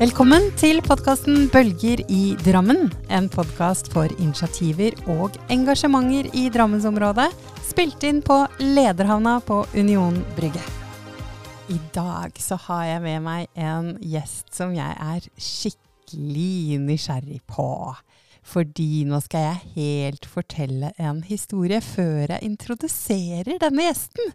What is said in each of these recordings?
Velkommen til podkasten Bølger i Drammen. En podkast for initiativer og engasjementer i Drammensområdet. Spilt inn på Lederhavna på Union Brygge. I dag så har jeg med meg en gjest som jeg er skikkelig nysgjerrig på. Fordi nå skal jeg helt fortelle en historie før jeg introduserer denne gjesten.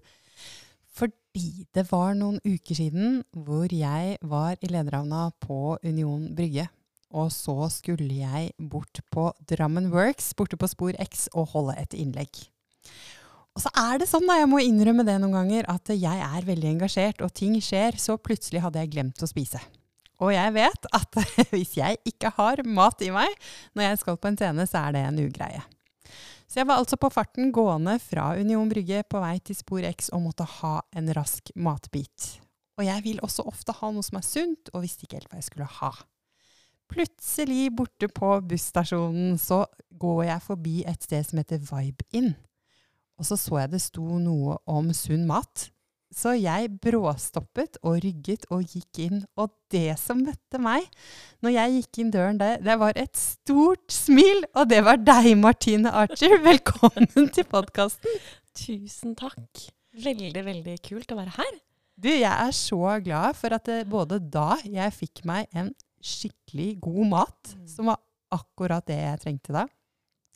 Fordi det var noen uker siden hvor jeg var i lederhavna på Union Brygge. Og så skulle jeg bort på Drammen Works, borte på Spor X, og holde et innlegg. Og så er det sånn, da, jeg må innrømme det noen ganger, at jeg er veldig engasjert, og ting skjer, så plutselig hadde jeg glemt å spise. Og jeg vet at hvis jeg ikke har mat i meg når jeg skal på en scene, så er det en ugreie. Så jeg var altså på farten gående fra Union Brygge på vei til Spor X og måtte ha en rask matbit. Og jeg vil også ofte ha noe som er sunt, og visste ikke helt hva jeg skulle ha. Plutselig borte på busstasjonen så går jeg forbi et sted som heter Vibe Inn. Og så så jeg det sto noe om sunn mat. Så jeg bråstoppet og rygget og gikk inn. Og det som møtte meg når jeg gikk inn døren der, det var et stort smil. Og det var deg, Martine Archer. Velkommen til podkasten. Tusen takk. Veldig, veldig kult å være her. Du, jeg er så glad for at det, både da jeg fikk meg en skikkelig god mat, som var akkurat det jeg trengte da.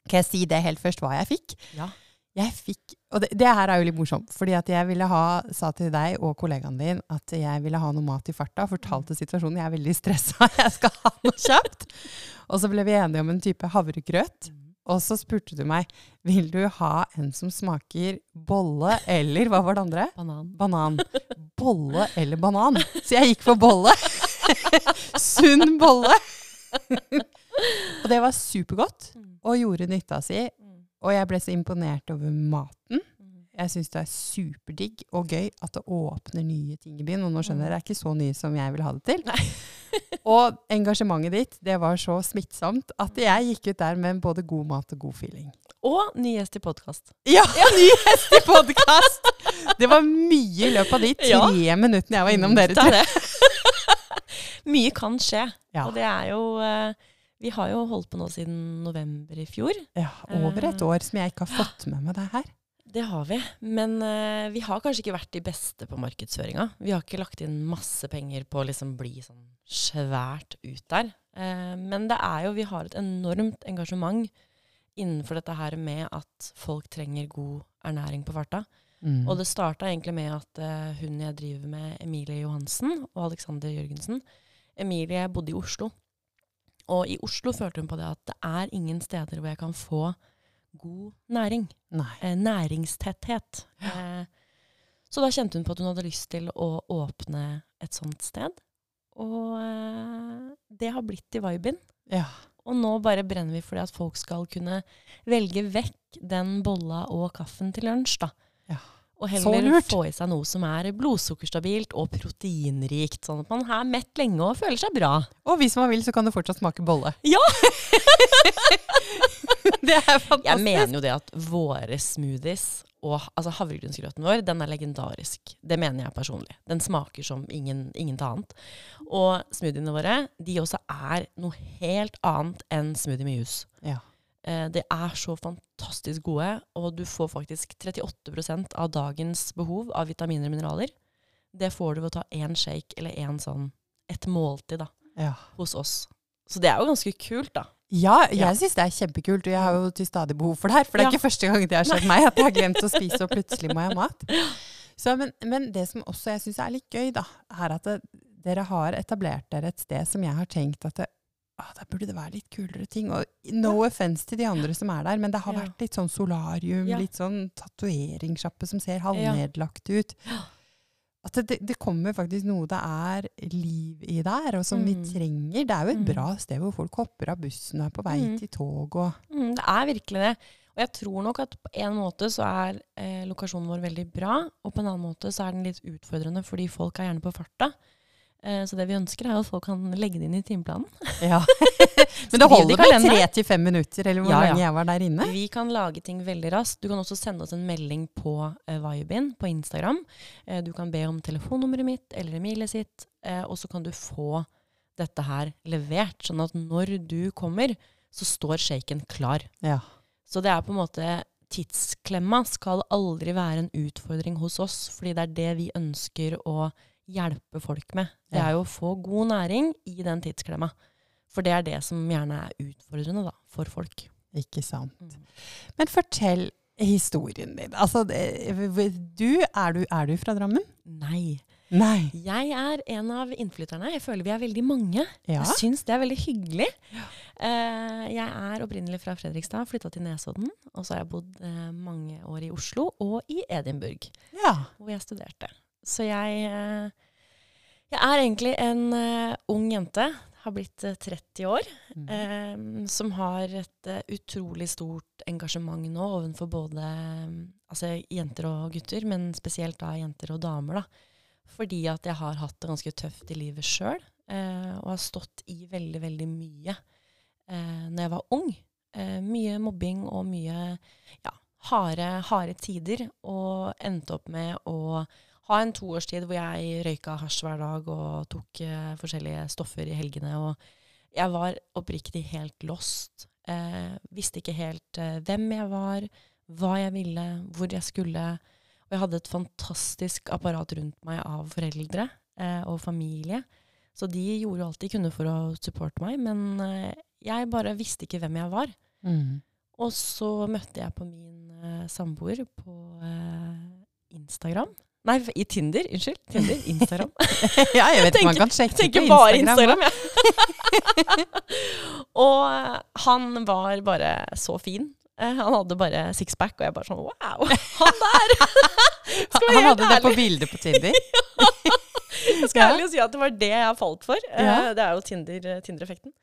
Kan jeg si det helt først, hva jeg fikk? Ja. Jeg fikk, og det, det her er jo litt morsomt, fordi at jeg ville ha, sa til deg og kollegaen din at jeg ville ha noe mat i farta. Fortalte situasjonen. Jeg er veldig stressa, jeg skal ha noe kjapt. Og så ble vi enige om en type havregrøt. Og så spurte du meg vil du ha en som smaker bolle eller hva var det andre? Banan. Banan. Bolle eller banan? Så jeg gikk for bolle. Sunn bolle. og det var supergodt og gjorde nytta si. Og jeg ble så imponert over maten. Jeg syns det er superdigg og gøy at det åpner nye ting i byen. Og nå skjønner jeg det er ikke så nye som jeg vil ha det til. og engasjementet ditt det var så smittsomt at jeg gikk ut der med både god mat og god feeling. Og ny gjest i podkast. Ja, ny gjest i podkast! Det var mye i løpet av de tre Ja. minuttene jeg var innom dere Det det. Mye kan skje. Ja. Og det er jo eh, Vi har jo holdt på nå siden november i fjor. Ja, over et år som jeg ikke har fått med meg det her. Det har vi. Men uh, vi har kanskje ikke vært de beste på markedsføringa. Vi har ikke lagt inn masse penger på å liksom bli sånn svært ut der. Uh, men det er jo Vi har et enormt engasjement innenfor dette her med at folk trenger god ernæring på farta. Mm. Og det starta egentlig med at uh, hun jeg driver med, Emilie Johansen og Alexander Jørgensen Emilie bodde i Oslo. Og i Oslo følte hun på det at det er ingen steder hvor jeg kan få god næring. Eh, næringstetthet. Eh, så da kjente hun på at hun hadde lyst til å åpne et sånt sted. Og eh, det har blitt i viben. Ja. Og nå bare brenner vi for det at folk skal kunne velge vekk den bolla og kaffen til lunsj, da. Ja. Og Så heller få i seg noe som er blodsukkerstabilt og proteinrikt, sånn at man er mett lenge og føler seg bra. Og hvis man vil, så kan det fortsatt smake bolle. Ja! det er fantastisk. Jeg mener jo det at våre smoothies og altså havregrynsgrøten vår, den er legendarisk. Det mener jeg personlig. Den smaker som ingen, ingenting annet. Og smoothiene våre, de også er noe helt annet enn smoothie med juice. Ja. Eh, det er så fantastisk gode, og du får faktisk 38% av dagens behov av vitaminer og mineraler. Det får du ved å ta én shake eller én sånn, et måltid da, Ja. hos oss. Så det er jo ganske kult, da. Ja, jeg Ja. syns det er kjempekult, og jeg har jo til stadig behov for det her. For det er Ja. ikke første gang det har skjedd meg, at jeg har glemt å spise, og plutselig må jeg ha mat. Så, men, men det som også jeg syns er litt gøy, da, er at det, dere har etablert dere et sted som jeg har tenkt at det, ah, der burde det være litt kulere ting. Og no offense til de andre som er der, men det har Ja. vært litt sånn solarium, Ja. litt sånn tatoveringssjappe som ser Ja. halvnedlagt ut. At det, det, kommer faktisk noe det er liv i der, og som vi Mm. trenger. Det er jo et Mm. bra sted hvor folk hopper av bussen og er på vei Mm. til tog og Mm, det er virkelig det. Og jeg tror nok at på en måte så er eh, lokasjonen vår veldig bra, og på en annen måte så er den litt utfordrende fordi folk er gjerne på farta. Eh, så det vi ønsker er at folk kan legge det inn i timeplanen. Ja. Men det holder med tre til fem minutter, eller hvor Ja, ja. lenge jeg var der inne. Vi kan lage ting veldig raskt. Du kan også sende oss en melding på uh, Vibin på Instagram. Uh, du kan be om telefonnummeret mitt eller Emilie sitt, uh, og så kan du få dette her levert. Sånn at når du kommer, så står shaken klar. Ja. Så det er på en måte Tidsklemma skal aldri være en utfordring hos oss, fordi det er det vi ønsker å hjelpe folk med. Det er jo å få god næring i den tidsklemma. For det er det som gjerne er utfordrende da, for folk. Ikke sant. Mm. Men fortell historien din. Altså, du, er, du, er du fra Drammen? Nei. Nei. Jeg er en av innflytterne. Jeg føler vi er veldig mange. Ja. Jeg syns det er veldig hyggelig. Eh, jeg er opprinnelig fra Fredrikstad, flytta til Nesodden. Og så har jeg bodd eh, mange år i Oslo og i Edinburgh, ja. hvor jeg studerte. Så jeg, eh, jeg er egentlig en eh, ung jente, har blitt eh, 30 år, Mm. eh, som har et eh, utrolig stort engasjement nå overfor både eh, altså, jenter og gutter, men spesielt da jenter og damer. da. Fordi at jeg har hatt det ganske tøft i livet sjøl, eh, og har stått i veldig, veldig mye eh, når jeg var ung. Eh, mye mobbing og mye ja, harde, harde tider, og endte opp med å ha en toårstid hvor jeg røyka hasj hver dag og tok eh, forskjellige stoffer i helgene. Og jeg var oppriktig helt lost. Eh, visste ikke helt eh, hvem jeg var, hva jeg ville, hvor jeg skulle. Og jeg hadde et fantastisk apparat rundt meg av foreldre eh, og familie. Så de gjorde alt de kunne for å supporte meg, men eh, jeg bare visste ikke hvem jeg var. Mm. Og så møtte jeg på min eh, samboer på Instagram. Nei, i Tinder. Unnskyld. Tinder. Instagram. ja, jeg vet ikke, man kan sjekke tenker på bare Instagram. ja. og eh, han var bare så fin. Eh, han hadde bare sixpack, og jeg bare sånn wow, han der! Han hadde hadde det på ærlig. bildet på Tinder. Jeg skal ærlig si at det var det jeg falt for. Eh, Ja. Det er jo Tinder, Tinder-effekten.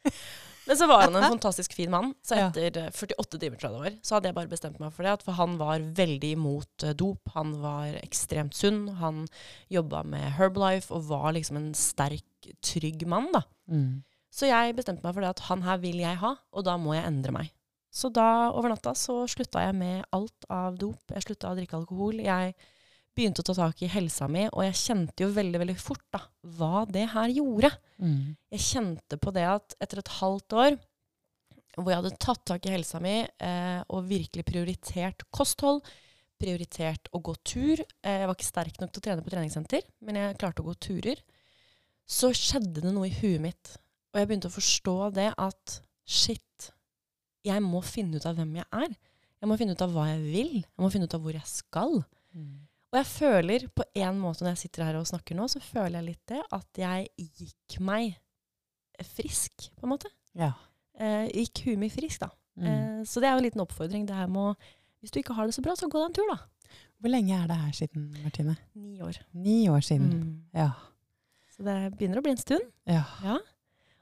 Men så var han en fantastisk fin mann. Så etter eh, 48 timer tror jeg det var, så hadde jeg bare bestemt meg for det. For han var veldig imot eh, dop. Han var ekstremt sunn. Han jobba med Herbalife og var liksom en sterk, trygg mann. da. Mm. Så jeg bestemte meg for det at han her vil jeg ha, og da må jeg endre meg. Så da, over natta, så slutta jeg med alt av dop. Jeg slutta å drikke alkohol. Jeg begynte å ta tak i helsa mi, og jeg kjente jo veldig, veldig fort da, hva det her gjorde. Mm. Jeg kjente på det at etter et halvt år hvor jeg hadde tatt tak i helsa mi eh, og virkelig prioritert kosthold, prioritert å gå tur eh, Jeg var ikke sterk nok til å trene på treningssenter, men jeg klarte å gå turer. Så skjedde det noe i huet mitt, og jeg begynte å forstå det at shit, jeg må finne ut av hvem jeg er. Jeg må finne ut av hva jeg vil. Jeg må finne ut av hvor jeg skal. Mm. Og jeg føler på en måte når jeg sitter her og snakker nå, så føler jeg litt det at jeg gikk meg frisk, på en måte. Ja. Eh, gikk huet mitt frisk, da. Mm. Eh, så det er jo en liten oppfordring. Det her med å Hvis du ikke har det så bra, så gå deg en tur, da. Hvor lenge er det her siden, Martine? Ni år. Ni år siden. Mm. Ja. Så det begynner å bli en stund. Ja. Ja.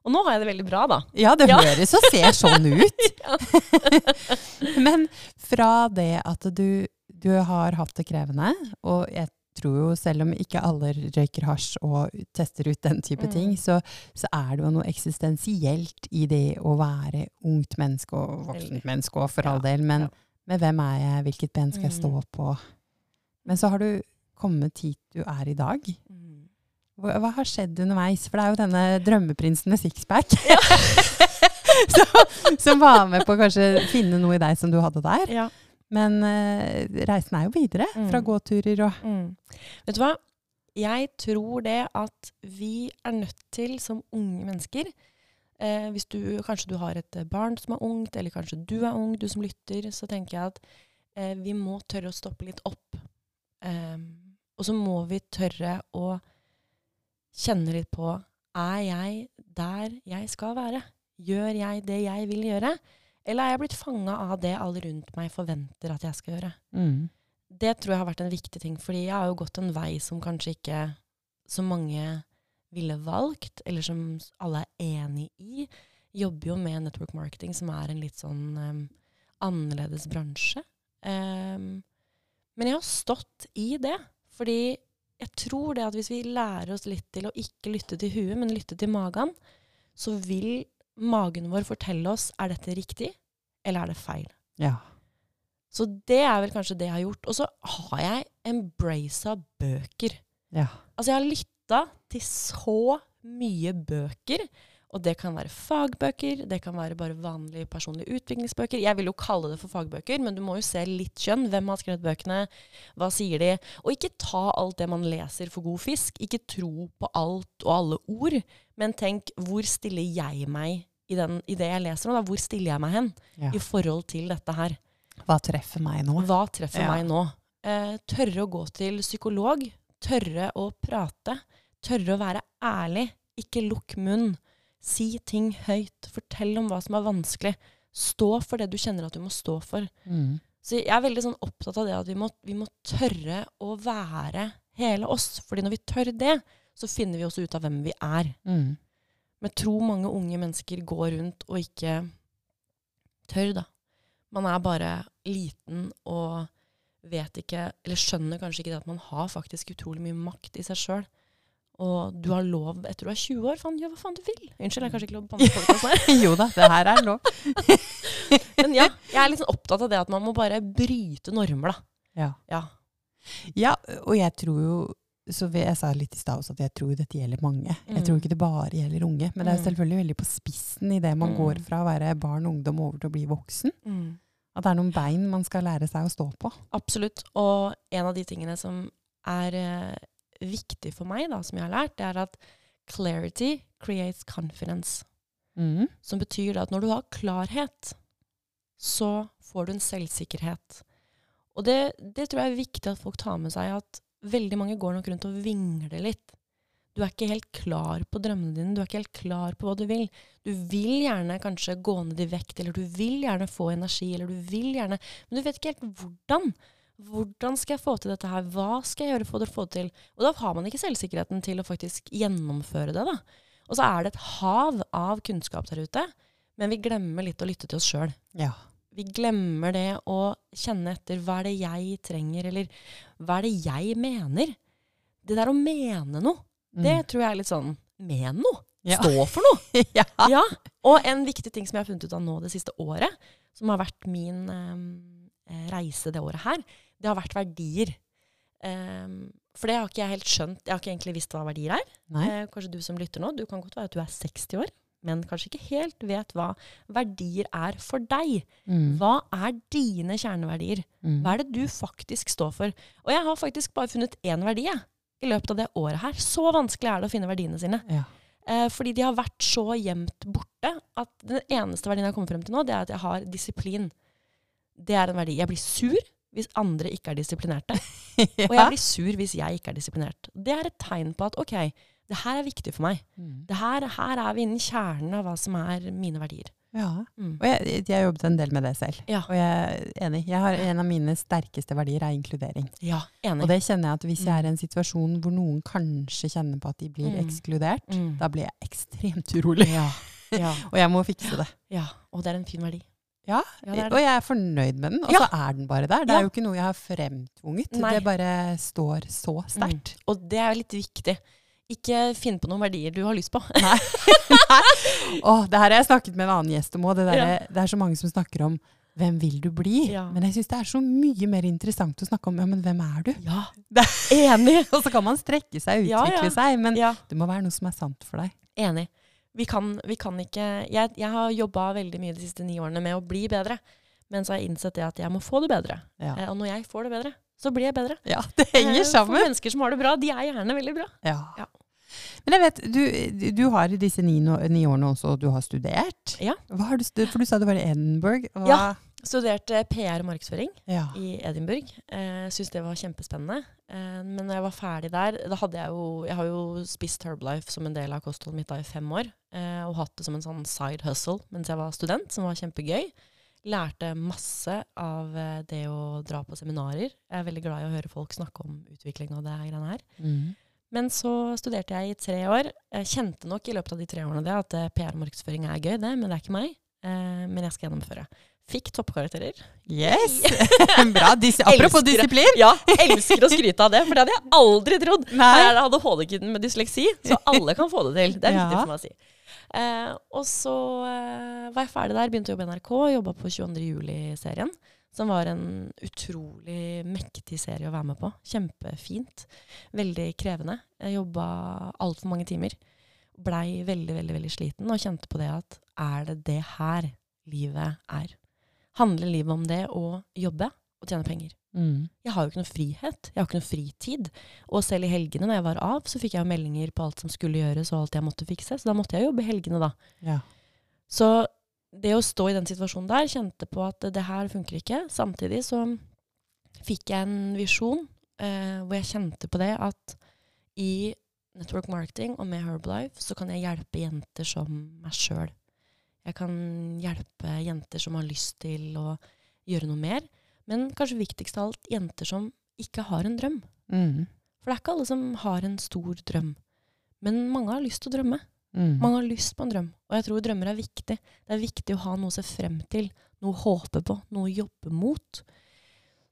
Og nå har jeg det veldig bra, da. ja, det Ja. høres og ser sånn ut. Men fra det at du, du har hatt det krevende, og jeg tror jo selv om ikke alle røyker hasj og tester ut den type Mm. ting, så, så er det jo noe eksistensielt i det å være ungt menneske og voksent menneske òg, for Ja, all del. Men, ja. men hvem er jeg, hvilket ben skal jeg stå Mm. på? Men så har du kommet hit du er i dag. Mm. Hva, hva har skjedd underveis? For det er jo denne drømmeprinsen med sixpack Ja. som, som var med på å kanskje finne noe i deg som du hadde der. Ja. Men uh, reisen er jo videre, fra Mm. gåturer og Mm. Vet du hva? Jeg tror det at vi er nødt til, som unge mennesker eh, Hvis du kanskje du har et barn som er ungt, eller kanskje du er ung, du som lytter, så tenker jeg at eh, vi må tørre å stoppe litt opp. Eh, og så må vi tørre å kjenne litt på Er jeg der jeg skal være? Gjør jeg det jeg vil gjøre? Eller er jeg blitt fanga av det alle rundt meg forventer at jeg skal gjøre? mm. Det tror jeg har vært en viktig ting, fordi jeg har jo gått en vei som kanskje ikke så mange ville valgt, eller som alle er enig i. Jobber jo med network marketing, som er en litt sånn um, annerledes bransje. Um, men jeg har stått i det, fordi jeg tror det at hvis vi lærer oss litt til å ikke lytte til huet, men lytte til magen, så vil magen vår fortelle oss er dette riktig, eller er det feil. Ja. Så det er vel kanskje det jeg har gjort. Og så har jeg embracet bøker. ja. Altså, jeg har lytta til så mye bøker. Og det kan være fagbøker, det kan være bare vanlige personlige utviklingsbøker. Jeg vil jo kalle det for fagbøker, men du må jo se litt kjønn. Hvem har skrevet bøkene? Hva sier de? Og ikke ta alt det man leser for god fisk. Ikke tro på alt og alle ord. Men tenk, hvor stiller jeg meg i, den, i det jeg leser nå? Da? Hvor stiller jeg meg hen Ja. i forhold til dette her? Hva treffer meg nå? Hva treffer Ja. meg nå? Eh, tørre å gå til psykolog. Tørre å prate. Tørre å være ærlig. Ikke lukk munn. Si ting høyt. Fortell om hva som er vanskelig. Stå for det du kjenner at du må stå for. Mm. Så jeg er veldig sånn opptatt av det at vi må, vi må tørre å være hele oss. Fordi når vi tør det, så finner vi også ut av hvem vi er. Mm. Men jeg tror mange unge mennesker går rundt og ikke tør, da. Man er bare liten og vet ikke, eller skjønner kanskje ikke det at man har faktisk utrolig mye makt i seg sjøl. Og du har lov etter du er 20 år. Faen, gjør hva faen du vil. Unnskyld, jeg har kanskje ikke lov å banne på podcasten her. jo da, det her er lov. Men ja, jeg er liksom opptatt av det at man må bare bryte normer, da. Ja. Ja. ja, og jeg tror jo så Jeg sa litt i stad også at jeg tror dette gjelder mange. Jeg Mm. tror ikke det bare gjelder unge. Men det er Mm. selvfølgelig veldig på spissen i det man Mm. går fra å være barn og ungdom over til å bli voksen. At det er noen bein man skal lære seg å stå på. Absolutt. Og en av de tingene som er eh, viktig for meg, da, som jeg har lært, det er at clarity creates confidence. Mm. Som betyr at når du har klarhet, så får du en selvsikkerhet. Og det, det tror jeg er viktig at folk tar med seg, at veldig mange går nok rundt og vingler litt. Du er ikke helt klar på drømmene dine, du er ikke helt klar på hva du vil. Du vil gjerne kanskje gå ned i vekt, eller du vil gjerne få energi, eller du vil gjerne Men du vet ikke helt hvordan. Hvordan skal jeg få til dette her? Hva skal jeg gjøre for å få det til? Og da har man ikke selvsikkerheten til å faktisk gjennomføre det, da. Og så er det et hav av kunnskap der ute, men vi glemmer litt å lytte til oss sjøl. Ja. Vi glemmer det å kjenne etter hva er det jeg trenger, eller hva er det jeg mener? Det der å mene noe, det tror jeg er litt sånn Men noe! Mm. Ja. Stå for noe! ja. Ja. Og en viktig ting som jeg har funnet ut av nå det siste året, som har vært min eh, reise det året her, det har vært verdier. Um, for det har ikke jeg helt skjønt. Jeg har ikke egentlig visst hva verdier er. Eh, kanskje du som lytter nå, du kan godt være at du er 60 år, men kanskje ikke helt vet hva verdier er for deg. Mm. Hva er dine kjerneverdier? Mm. Hva er det du faktisk står for? Og jeg har faktisk bare funnet én verdi jeg, i løpet av det året her. Så vanskelig er det å finne verdiene sine. Ja. Eh, fordi de har vært så gjemt borte at den eneste verdien jeg har kommet frem til nå, det er at jeg har disiplin. Det er en verdi. Jeg blir sur hvis andre ikke er disiplinerte. Og jeg blir sur hvis jeg ikke er disiplinert. Det er et tegn på at ok, det her er viktig for meg. Mm. Det her, her er vi innen kjernen av hva som er mine verdier. ja. Mm. Og jeg, jeg har jobbet en del med det selv. Ja. Og jeg er enig. Jeg har, en av mine sterkeste verdier er inkludering. Ja, enig. Og det kjenner jeg at hvis jeg Mm. er i en situasjon hvor noen kanskje kjenner på at de blir Mm. ekskludert, Mm. da blir jeg ekstremt urolig. Ja, ja, Og jeg må fikse det. ja. Og det er en fin verdi. Ja, Ja, det det. og jeg er fornøyd med den, og Ja. så er den bare der. Det er jo ikke noe jeg har fremtvunget. Nei. Det bare står så sterkt. Og det er jo litt viktig. Ikke finn på noen verdier du har lyst på. Nei. Åh, det her har jeg snakket med en annen gjest om òg. Det, Ja. det er så mange som snakker om hvem vil du bli? Ja. Men jeg syns det er så mye mer interessant å snakke om ja, men hvem er du? Ja, Det- enig. Og så kan man strekke seg og Ja, utvikle ja. seg, men det må være noe som er sant for deg. enig. Vi kan, vi kan ikke Jeg, jeg har jobba veldig mye de siste ni årene med å bli bedre. Men så har jeg innsett det at jeg må få det bedre. Ja, Eh, og når jeg får det bedre, så blir jeg bedre. ja det henger Eh, sammen. For mennesker som har det bra, de er gjerne veldig bra. Ja. Ja. Men jeg vet, du, du har i disse ni, ni årene også, du har studert. Ja. Hva har du? For du sa du var i Edinburgh. Hva? Ja. Studerte PR og markedsføring Ja. i Edinburgh. Eh, Syns det var kjempespennende. Eh, men når jeg var ferdig der Da hadde jeg jo Jeg har jo spist Herbalife som en del av kostholdet mitt da i fem år. Eh, og hatt det som en sånn side hustle mens jeg var student, som var kjempegøy. Lærte masse av eh, det å dra på seminarer. Jeg er veldig glad i å høre folk snakke om utvikling og det greiene her. Mm. Men så studerte jeg i tre år. Jeg kjente nok i løpet av de tre årene det at PR PR-markedsføring er gøy, det, men det er ikke meg. Eh, men jeg skal gjennomføre. Fikk toppkarakterer. Yes! Bra. Dis apropos Elsker disiplin. Ja, elsker å skryte av det, for det hadde jeg aldri trodd. Nei. Her er det ADHD-kiden med dysleksi, så alle kan få det til. Det er Ja. viktig for meg å si. Eh, og så eh, var jeg ferdig der, begynte å jobbe i NRK, jobba på 22. juli-serien. Som var en utrolig mektig serie å være med på. Kjempefint. Veldig krevende. Jeg jobba altfor mange timer. Blei veldig, veldig, veldig sliten og kjente på det at er det det her livet er? Handler livet om det å jobbe og tjene penger? Mm. Jeg har jo ikke noe frihet. Jeg har ikke noe fritid. Og selv i helgene når jeg var av, så fikk jeg jo meldinger på alt som skulle gjøres og alt jeg måtte fikse. Så da måtte jeg jobbe i helgene, da. Ja. Så det å stå i den situasjonen der, kjente på at det her funker ikke. Samtidig så fikk jeg en visjon eh, hvor jeg kjente på det at i network marketing og med Herbalife så kan jeg hjelpe jenter som meg sjøl. Jeg kan hjelpe jenter som har lyst til å gjøre noe mer. Men kanskje viktigst av alt jenter som ikke har en drøm. Mm. For det er ikke alle som har en stor drøm. Men mange har lyst til å drømme. Mm. Mange har lyst på en drøm. Og jeg tror drømmer er viktig. Det er viktig å ha noe å se frem til, noe å håpe på, noe å jobbe mot.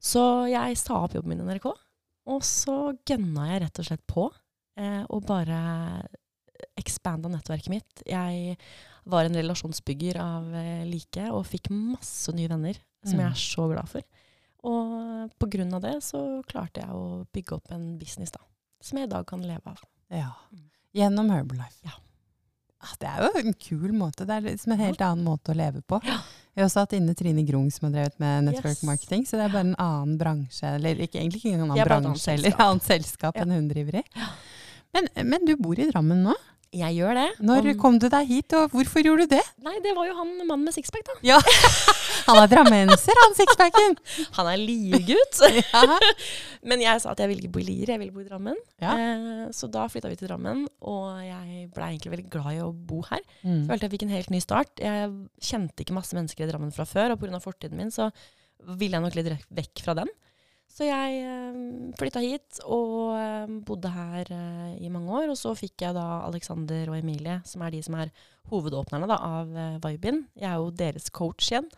Så jeg sa opp jobben min i NRK, og så gønna jeg rett og slett på. Eh, og bare ekspanda nettverket mitt. Jeg var en relasjonsbygger av eh, like, og fikk masse nye venner som Mm. jeg er så glad for. Og på grunn av det så klarte jeg å bygge opp en business da, som jeg i dag kan leve av. Ja. Mm. Gjennom Herbalife. Ja. Ah, Det er jo en kul måte. Det er liksom en helt annen måte å leve på. Ja. Jeg har også hatt inne Trine Grung som har drevet med network Yes. marketing, så det er bare en annen bransje, eller ikke, egentlig ikke en annen bransje, eller annet selskap Ja. enn hun driver i. Men, men du bor i Drammen nå. Jeg gjør det. Når Om- kom du deg hit, og hvorfor gjorde du det? Nei, det var jo han mannen med sixpack, da. Ja, Han er drammenser, han sixpacken! Han er liegutt. Ja. Men jeg sa at jeg ville ikke bo i Lier, jeg ville bo i Drammen. Ja. Eh, så da flytta vi til Drammen, og jeg ble egentlig veldig glad i å bo her. Mm. Følte jeg fikk en helt ny start. Jeg kjente ikke masse mennesker i Drammen fra før, og pga. fortiden min så ville jeg nok litt vekk fra den. Så jeg eh, flytta hit og eh, bodde her eh, i mange år. Og så fikk jeg da Alexander og Emilie, som er de som er hovedåpnerne da, av Vibin. Jeg er jo deres coach igjen.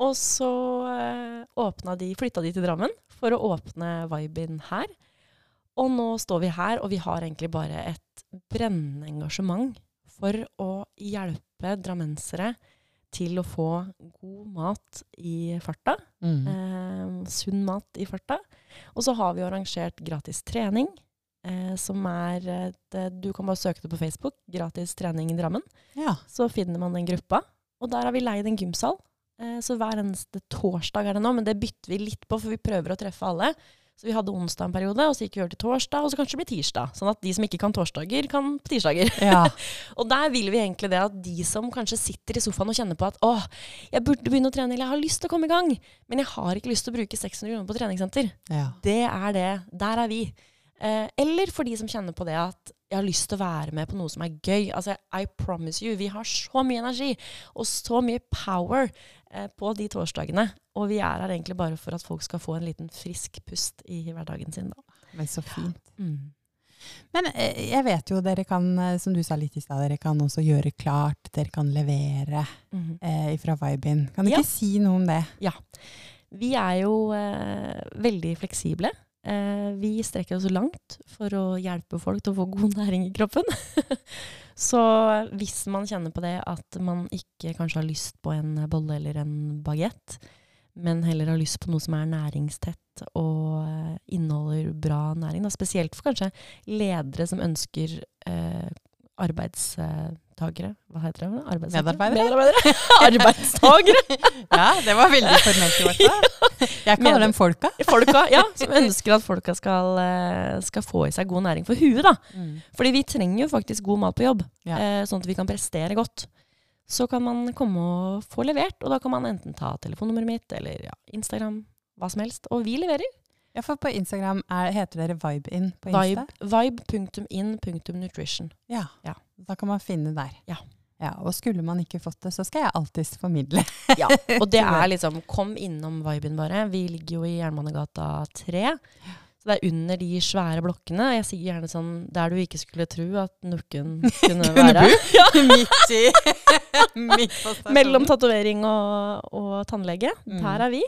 Og så de, flytta de til Drammen for å åpne Vibin her. Og nå står vi her, og vi har egentlig bare et brennende engasjement for å hjelpe drammensere til å få god mat i farta. Mm. Eh, sunn mat i farta. Og så har vi arrangert gratis trening, eh, som er et, eh, Du kan bare søke det på Facebook. Gratis trening i Drammen. Ja. Så finner man den gruppa. Og der har vi leid en gymsal. Eh, så hver eneste torsdag er det nå, men det bytter vi litt på, for vi prøver å treffe alle. Så vi hadde onsdag en periode, og så gikk vi over til torsdag, og så kanskje det blir tirsdag. Sånn at de som ikke kan torsdager, kan på tirsdager. ja. Og der vil vi egentlig det at de som kanskje sitter i sofaen og kjenner på at åh, jeg burde begynne å trene, eller jeg har lyst til å komme i gang, men jeg har ikke lyst til å bruke 600 kroner på treningssenter. ja. Det er det. Der er vi. Eh, eller for de som kjenner på det at jeg har lyst til å være med på noe som er gøy. Altså, I promise you, vi har så mye energi og så mye power eh, på de torsdagene. Og vi er her egentlig bare for at folk skal få en liten frisk pust i hverdagen sin, da. Men så fint. Mm. Men eh, jeg vet jo dere kan, eh, som du sa litt i stad, dere kan også gjøre klart, dere kan levere Mhm. eh, fra Vibin. Kan du Ja. ikke si noe om det? Ja. Vi er jo eh, veldig fleksible. Eh, vi strekker oss langt for å hjelpe folk til å få god næring i kroppen. Så hvis man kjenner på det at man ikke kanskje har lyst på en bolle eller en bagett, men heller har lyst på noe som er næringstett og eh, inneholder bra næring, da, spesielt for kanskje ledere som ønsker eh, arbeidstagere Hva heter det? Arbeidstagere? Medarbeidere? Arbeidstagere! Ja, det var veldig formelt i hvert fall. Jeg kaller dem folka. folka, ja, som ønsker at folka skal, eh, skal få i seg god næring for huet. da. Fordi vi trenger jo faktisk god mat på jobb, Ja. eh, sånn at vi kan prestere godt. Så kan man komme og få levert, og da kan man enten ta telefonnummeret mitt eller ja, Instagram, hva som helst. Og vi leverer. Ja, for på Instagram er, heter dere Vibein på Insta. Vibe- Vibe.in.nutrition. Ja. Ja. Da kan man finne der. Ja. Ja, og skulle man ikke fått det, så skal jeg alltids formidle. Ja, og det er liksom Kom innom VibeIn, bare. Vi ligger jo i Jernbanegata 3. Så det er under de svære blokkene. Jeg sier gjerne sånn der du ikke skulle tro at Nukken kunne Kunne være. Midt i. Mellom tatovering og, og tannlege. Mm. Der er vi.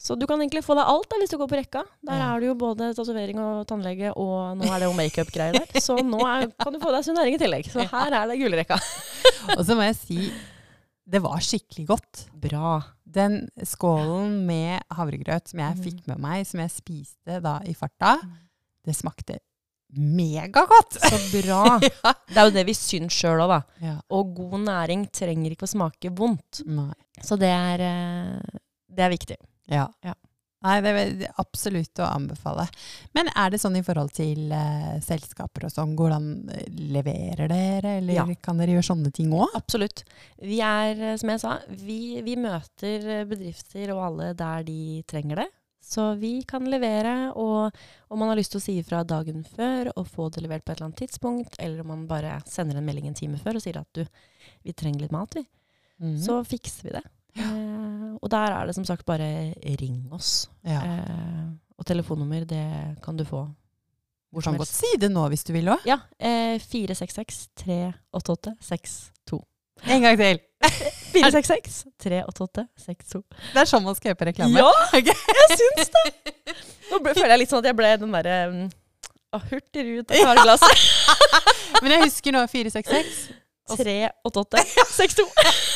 Så du kan egentlig få deg alt da, hvis du går på rekka. Der er det jo både tatovering og tannlege, og nå er det jo makeup-greier der. Så nå er, kan du få deg sunn næring i tillegg. Så her er det gullrekka. Og så må jeg si, det var skikkelig godt. Bra. Den skålen med havregrøt som jeg Mm. fikk med meg, som jeg spiste da i farta, det smakte megagodt! Så bra. ja. Det er jo det vi syns sjøl òg, da. ja. Og god næring trenger ikke å smake vondt. Nei. Så det er, eh, det er viktig. Ja. Ja. Nei, det er absolutt å anbefale. Men er det sånn i forhold til uh, selskaper og sånn, hvordan leverer dere, eller Ja. kan dere gjøre sånne ting òg? Absolutt. Vi er, eh, som jeg sa, vi, vi møter bedrifter og alle der de trenger det. Så vi kan levere, og om man har lyst til å si ifra dagen før og få det levert på et eller annet tidspunkt, eller om man bare sender en melding en time før og sier at du, vi trenger litt mat, vi, Mhm. så fikser vi det. Eh, og der er det som sagt bare ring oss. ja. Eh, og telefonnummer, det kan du få Du hvor som kan godt si det nå hvis du vil òg. Ja. Eh, 466 388 62. En gang til. 466 388 62. Det er sånn man skal gjøre på reklame. Ja, jeg syns det! Nå ble, føler jeg litt sånn at jeg ble den derre um, Hurtigrute karglasset. Men jeg husker nå 466. 388 62.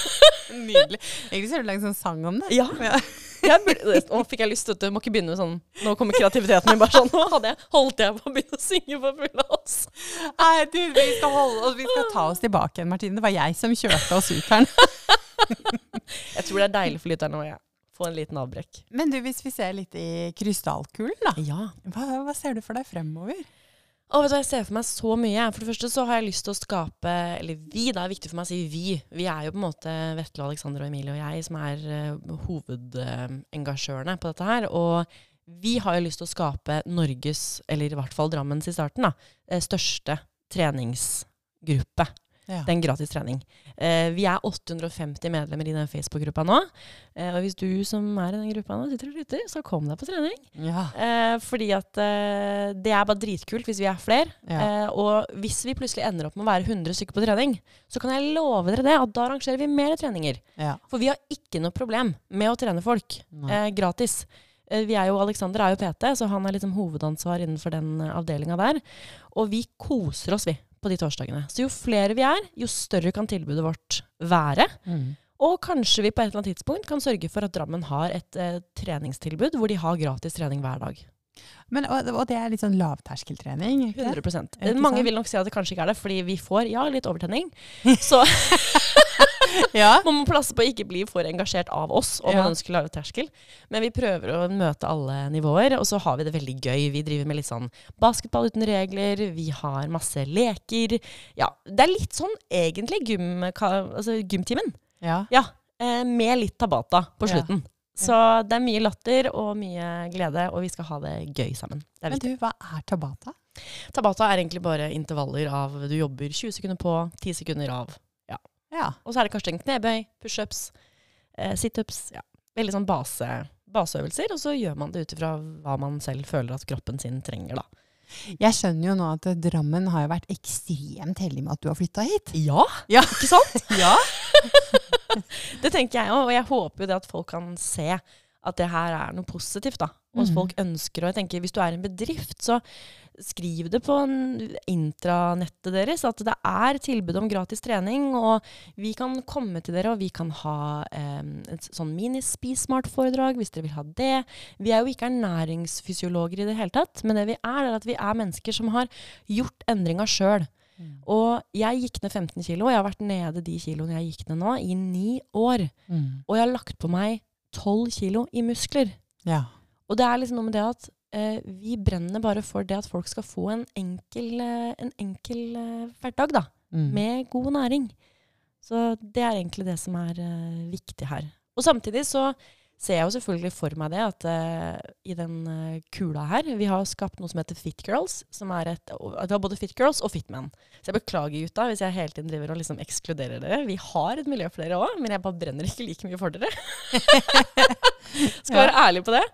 Nydelig. Egentlig så har du lagd sånn sang om det. Ja. Ja. Jeg burde, nå fikk jeg lyst, vet du. Må ikke begynne med sånn Nå kommer kreativiteten min bare sånn. Nå hadde jeg, holdt jeg på å begynne å synge på full hals. Nei, du, vi skal, holde oss, vi skal ta oss tilbake igjen, Martine. Det var jeg som kjørte oss ut her nå. Jeg tror det er deilig for lytterne å ja. få en liten avbrekk. Men du, hvis vi ser litt i krystallkulen, da. Ja. Hva, hva ser du for deg fremover? Og vet du, Jeg ser for meg så mye. For det første så har jeg lyst til å skape Eller vi, det er viktig for meg å si vi. Vi er jo på en måte Vetle, Alexander og Emilie og jeg som er uh, hovedengasjørene på dette her. Og vi har jo lyst til å skape Norges, eller i hvert fall Drammens i starten, da, eh, største treningsgruppe. Ja. Det er en gratis trening. Eh, vi er 850 medlemmer i den Facebook-gruppa nå. Eh, og hvis du som er i den gruppa nå sitter og lytter, så kom deg på trening. Ja. Eh, fordi at eh, det er bare dritkult hvis vi er flere. Ja. Eh, og hvis vi plutselig ender opp med å være 100 stykker på trening, så kan jeg love dere det at da arrangerer vi mer treninger. ja. For vi har ikke noe problem med å trene folk eh, gratis. Vi er jo, Alexander er jo PT, så han er liksom hovedansvar innenfor den avdelinga der. Og vi koser oss, vi, på de torsdagene. Så jo flere vi er, jo større kan tilbudet vårt være. Mm. Og kanskje vi på et eller annet tidspunkt kan sørge for at Drammen har et eh, treningstilbud hvor de har gratis trening hver dag. Men, og, og det er litt sånn lavterskeltrening? ikke det? 100 Ikke Mange vil nok si at det kanskje ikke er det, fordi vi får ja, litt overtenning. Så Ja. man må passe på å ikke bli for engasjert av oss om Ja. man ønsker lave terskel. Men vi prøver å møte alle nivåer, og så har vi det veldig gøy. Vi driver med litt sånn basketball uten regler, vi har masse leker. Ja, det er litt sånn egentlig gym, altså gymtimen. ja. Ja, eh, med litt tabata på Ja. slutten. Så det er mye latter og mye glede, og vi skal ha det gøy sammen. Det Men du, hva er Tabata? Tabata er egentlig bare intervaller av du jobber 20 sekunder på, 10 sekunder av. Ja. Og så er det kanskje en knebøy, pushups, eh, situps. Ja. Veldig sånn base, baseøvelser, og så gjør man det ut ifra hva man selv føler at kroppen sin trenger, da. Jeg skjønner jo nå at Drammen har jo vært ekstremt heldig med at du har flytta hit. Ja, Ja. ikke sant? Ja. Det tenker jeg òg, og jeg håper jo det at folk kan se at det her er noe positivt. da. Og at Mhm. folk ønsker, og jeg tenker Hvis du er en bedrift, så skriv det på en intranettet deres at det er tilbud om gratis trening. Og vi kan komme til dere, og vi kan ha eh, et sånn mini-Spis-smart-foredrag hvis dere vil ha det. Vi er jo ikke ernæringsfysiologer i det hele tatt, men det vi er, er at vi er mennesker som har gjort endringa sjøl. Mm. Og jeg gikk ned 15 kilo, og jeg har vært nede de kiloene jeg gikk ned nå, i ni år. Mm. Og jeg har lagt på meg 12 kilo i muskler. Ja. Og det er liksom noe med det at eh, vi brenner bare for det at folk skal få en enkel, eh, en enkel eh, hverdag, da. Mm. Med god næring. Så det er egentlig det som er eh, viktig her. Og samtidig så ser jeg jo selvfølgelig for meg det at eh, i den eh, kula her Vi har skapt noe som heter Fit Girls. Som er et, vi har både Fit Girls og Fit Men. Så jeg beklager, gutta, hvis jeg hele tiden driver og liksom ekskluderer dere. Vi har et miljø for dere òg, men jeg bare brenner ikke like mye for dere. Skal være ærlig på det.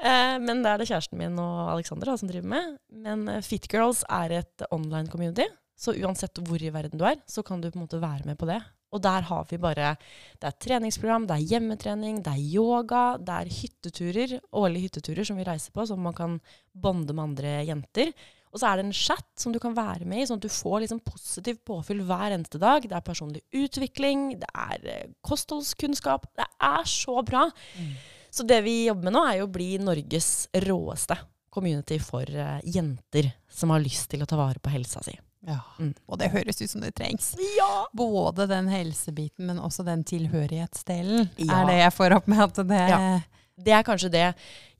Eh, men det er det kjæresten min og Alexander som driver med. Men eh, Fit Girls er et online community. Så uansett hvor i verden du er, så kan du på en måte være med på det. Og der har vi bare Det er treningsprogram, det er hjemmetrening, det er yoga, det er hytteturer, årlige hytteturer som vi reiser på, som man kan bonde med andre jenter. Og så er det en chat som du kan være med i, sånn at du får liksom positiv påfyll hver eneste dag. Det er personlig utvikling, det er eh, kostholdskunnskap. Det er så bra. Mm. Så det vi jobber med nå, er jo å bli Norges råeste community for uh, jenter som har lyst til å ta vare på helsa si. Ja. Mm. Og det høres ut som det trengs. Ja! Både den helsebiten, men også den tilhørighetsdelen. Ja. Er det jeg får opp med at det Ja. Det er kanskje det.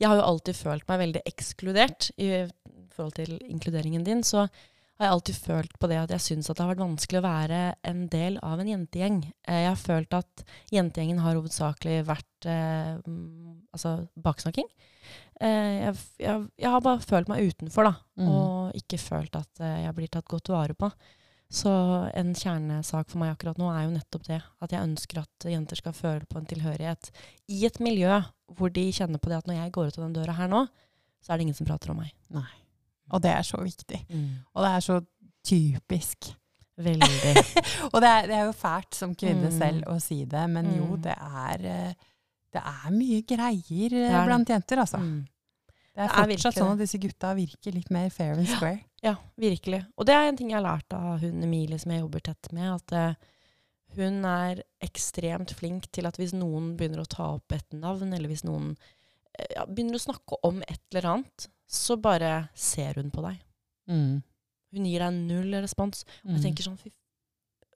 Jeg har jo alltid følt meg veldig ekskludert i forhold til inkluderingen din. Så har jeg alltid følt på det at jeg syns at det har vært vanskelig å være en del av en jentegjeng. Eh, Jeg har følt at jentegjengen har hovedsakelig vært eh, altså baksnakking. Eh, jeg, jeg, jeg har bare følt meg utenfor, da. Mm. Og ikke følt at eh, jeg blir tatt godt vare på. Så en kjernesak for meg akkurat nå er jo nettopp det. At jeg ønsker at jenter skal føle på en tilhørighet i et miljø hvor de kjenner på det at når jeg går ut av den døra her nå, så er det ingen som prater om meg. Nei. Og det er så viktig. Og det er så typisk. Veldig. Og det er, det er jo fælt som kvinne Mm. selv å si det, men jo, Mm. det er, det er mye greier er blant jenter, altså. Mm. Det er er fortsatt sånn at disse gutta virker litt mer fair and square. Ja, virkelig. Og det er en ting jeg har lært av hun Emilie som jeg jobber tett med, at uh, hun er ekstremt flink til at hvis noen begynner å ta opp et navn, eller hvis noen uh, begynner å snakke om et eller annet, så bare ser hun på deg. Mm. Hun gir deg null respons. Og jeg tenker sånn, fy,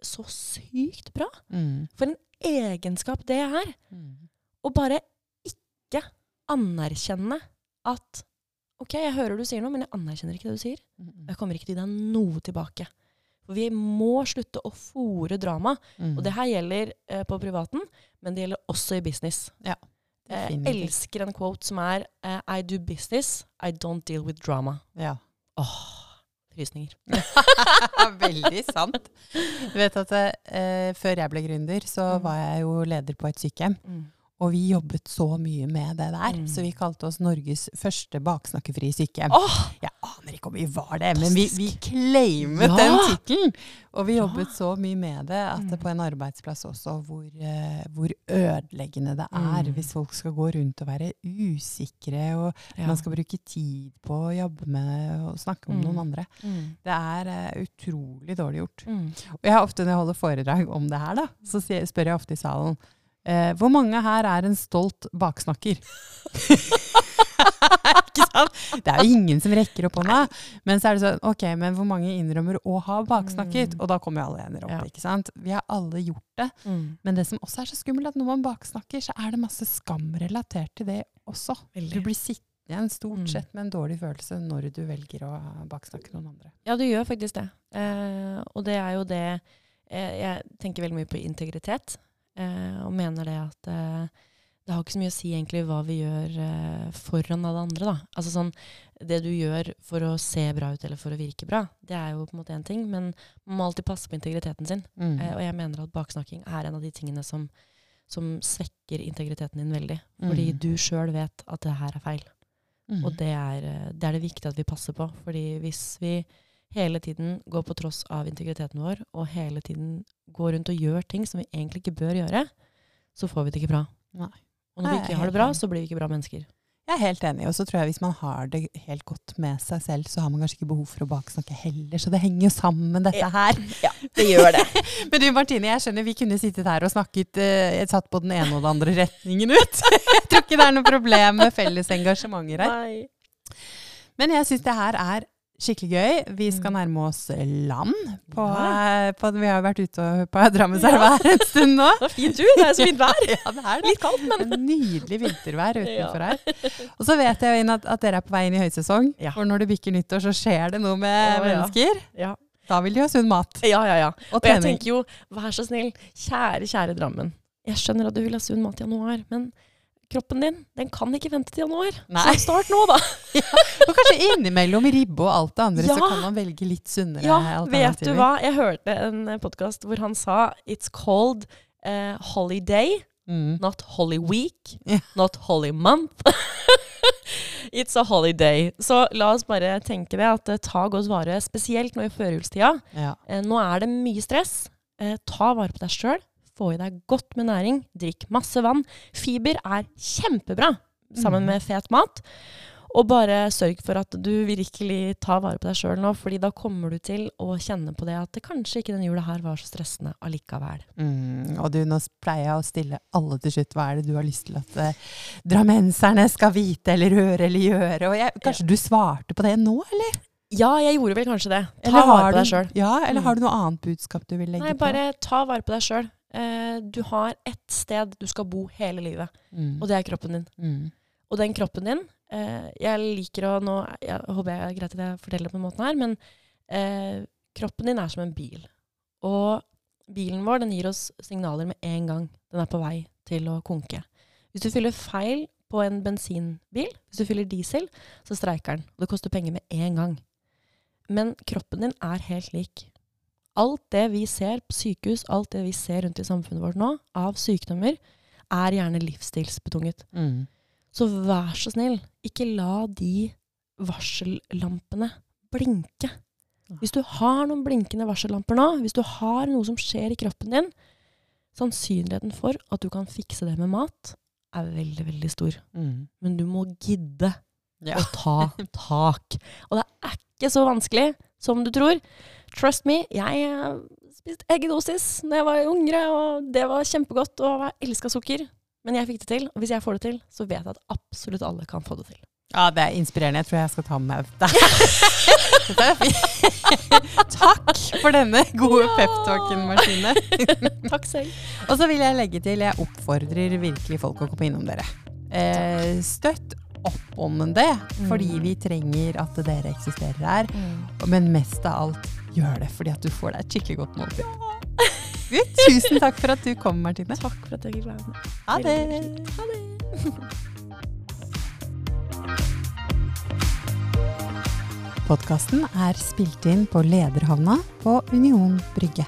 så sykt bra. mm. For en egenskap det er. Mm. Å bare ikke anerkjenne at OK, jeg hører du sier noe, men jeg anerkjenner ikke det du sier. Og Jeg kommer ikke til å gi deg noe tilbake. For vi må slutte å fòre drama. Mm. Og det her gjelder eh, på privaten, men det gjelder også i business. Ja, Jeg elsker en quote som er eh, I do business, I don't deal with drama. Ja. Åh, frysninger. Veldig sant. Du vet at eh, før jeg ble gründer, så Mm. var jeg jo leder på et sykehjem. Og vi jobbet så mye med det der, Mm. så vi kalte oss Norges første baksnakkefrie sykehjem. Oh! Jeg aner ikke om vi var det, men vi, vi claimet Ja. den tittelen. Og vi Ja. jobbet så mye med det at det Mm. på en arbeidsplass også, hvor, eh, hvor ødeleggende det er Mm. hvis folk skal gå rundt og være usikre, og ja. man skal bruke tid på å jobbe med og snakke om Mm. noen andre. Mm. Det er uh, utrolig dårlig gjort. Mm. Og jeg har ofte når jeg holder foredrag om det her, da, så spør jeg ofte i salen eh, hvor mange her er en stolt baksnakker? ikke sant? Det er jo ingen som rekker opp hånda. Men så er det sånn, ok, men hvor mange innrømmer å ha baksnakket? Mm. Og da kommer jo alle ender opp, Ja. ikke sant? Vi har alle gjort det. Mm. Men det som også er så skummelt, at når man baksnakker, så er det masse skam relatert til det også. Du blir sittende igjen stort Mm. sett med en dårlig følelse når du velger å baksnakke noen andre. Ja, du gjør faktisk det. Eh, og det er jo det eh, Jeg tenker veldig mye på integritet, og mener det at eh, det har ikke så mye å si egentlig hva vi gjør eh, foran alle andre. Da. Altså sånn, Det du gjør for å se bra ut eller for å virke bra, det er jo på en måte én ting, men man må alltid passe på integriteten sin. Mm. Eh, og jeg mener at baksnakking er en av de tingene som, som svekker integriteten din veldig. Fordi Mm. du sjøl vet at det her er feil. Mm. Og det er, eh, det er det viktig at vi passer på. Fordi hvis vi hele tiden går på tross av integriteten vår, og hele tiden går rundt og gjør ting som vi egentlig ikke bør gjøre, så får vi det ikke bra. Nei. Og når vi ikke har det bra, så blir vi ikke bra mennesker. Jeg er helt enig, og så tror jeg hvis man har det helt godt med seg selv, så har man kanskje ikke behov for å baksnakke heller, så det henger jo sammen dette her. Ja, det gjør det. Men du Martine, jeg skjønner vi kunne sittet her og snakket eh, satt på den ene og den andre retningen ut. jeg tror ikke det er noe problem med felles engasjementer her. Nei. Men jeg syns det her er skikkelig gøy. Vi skal Mm. nærme oss land. På, Ja. eh, på, vi har vært ute på Drammenselva her en stund nå. Det var fint tur. Det er så fint vær. Ja, det er. Litt kaldt, men nydelig vintervær utenfor Ja. her. Og så vet jeg at, at dere er på vei inn i høysesong. Ja. For når det bikker nyttår, så skjer det noe med Å, ja. mennesker. ja. Da vil de ha sunn mat ja, ja, ja. og Og jeg tenker jo, vær så snill, kjære, kjære Drammen. Jeg skjønner at du vil ha sunn mat i januar, men kroppen din, den kan ikke vente til januar. Nei. Så start nå, da. Og kanskje innimellom ribbe og alt det andre, så kan man velge litt sunnere Ja, vet du hva? Jeg hørte en podkast hvor han sa It's called uh, holiday, Mm. not holy week, yeah. not holy month. It's a holiday. Så la oss bare tenke det, at eh, ta godt vare, spesielt nå i førjulstida. Ja. Eh, nå er det mye stress. Eh, ta vare på deg sjøl. Få i deg godt med næring. Drikk masse vann. Fiber er kjempebra sammen Mhm. med fet mat. Og bare sørg for at du virkelig tar vare på deg sjøl nå, fordi da kommer du til å kjenne på det at det kanskje ikke den jula her var så stressende allikevel. Mm, og du, nå pleier jeg å stille alle til slutt. Hva er det du har lyst til at eh, drammenserne skal vite eller høre eller gjøre? Og jeg, kanskje du svarte på det nå, eller? Ja, jeg gjorde vel kanskje det. Ta vare på deg sjøl. Ja, eller Mm. har du noe annet budskap du vil legge Nei, på? bare ta vare på deg sjøl. Eh, du har ett sted du skal bo hele livet, Mm. og det er kroppen din. Mm. Og den kroppen din eh, Jeg liker å nå Jeg håper jeg er greit at jeg forteller det på den måten her, men eh, kroppen din er som en bil. Og bilen vår den gir oss signaler med en gang den er på vei til å konke. Hvis du fyller feil på en bensinbil, hvis du fyller diesel, så streiker den. Og det koster penger med en gang. Men kroppen din er helt lik. Alt det vi ser på sykehus, alt det vi ser rundt i samfunnet vårt nå, av sykdommer, er gjerne livsstilsbetunget. Mm. Så vær så snill, ikke la de varsellampene blinke. Hvis du har noen blinkende varsellamper nå, hvis du har noe som skjer i kroppen din, sannsynligheten for at du kan fikse det med mat, er veldig, veldig stor. Mm. Men du må gidde Ja. å ta tak. Og det er ikke så vanskelig som du tror. Trust me, jeg eh, spiste eggedosis da jeg var yngre, og det var kjempegodt, og jeg elska sukker. Men jeg fikk det til, og hvis jeg får det til, så vet jeg at absolutt alle kan få det til. ja, det er inspirerende. Jeg tror jeg skal ta med meg dette. Takk for denne gode Ja. peptalken, Martine. Takk selv. Og så vil jeg legge til, jeg oppfordrer virkelig folk å komme innom dere. Eh, støtt opp om det, fordi Mm. vi trenger at dere eksisterer her. Men mest av alt, gjør det fordi at du får deg et skikkelig godt måltid. Ja. Tusen takk for at du kom, Martine. Takk for at jeg fikk være med. Ha det. Ha det. Podkasten er spilt inn på Lederhavna på Union Brygge.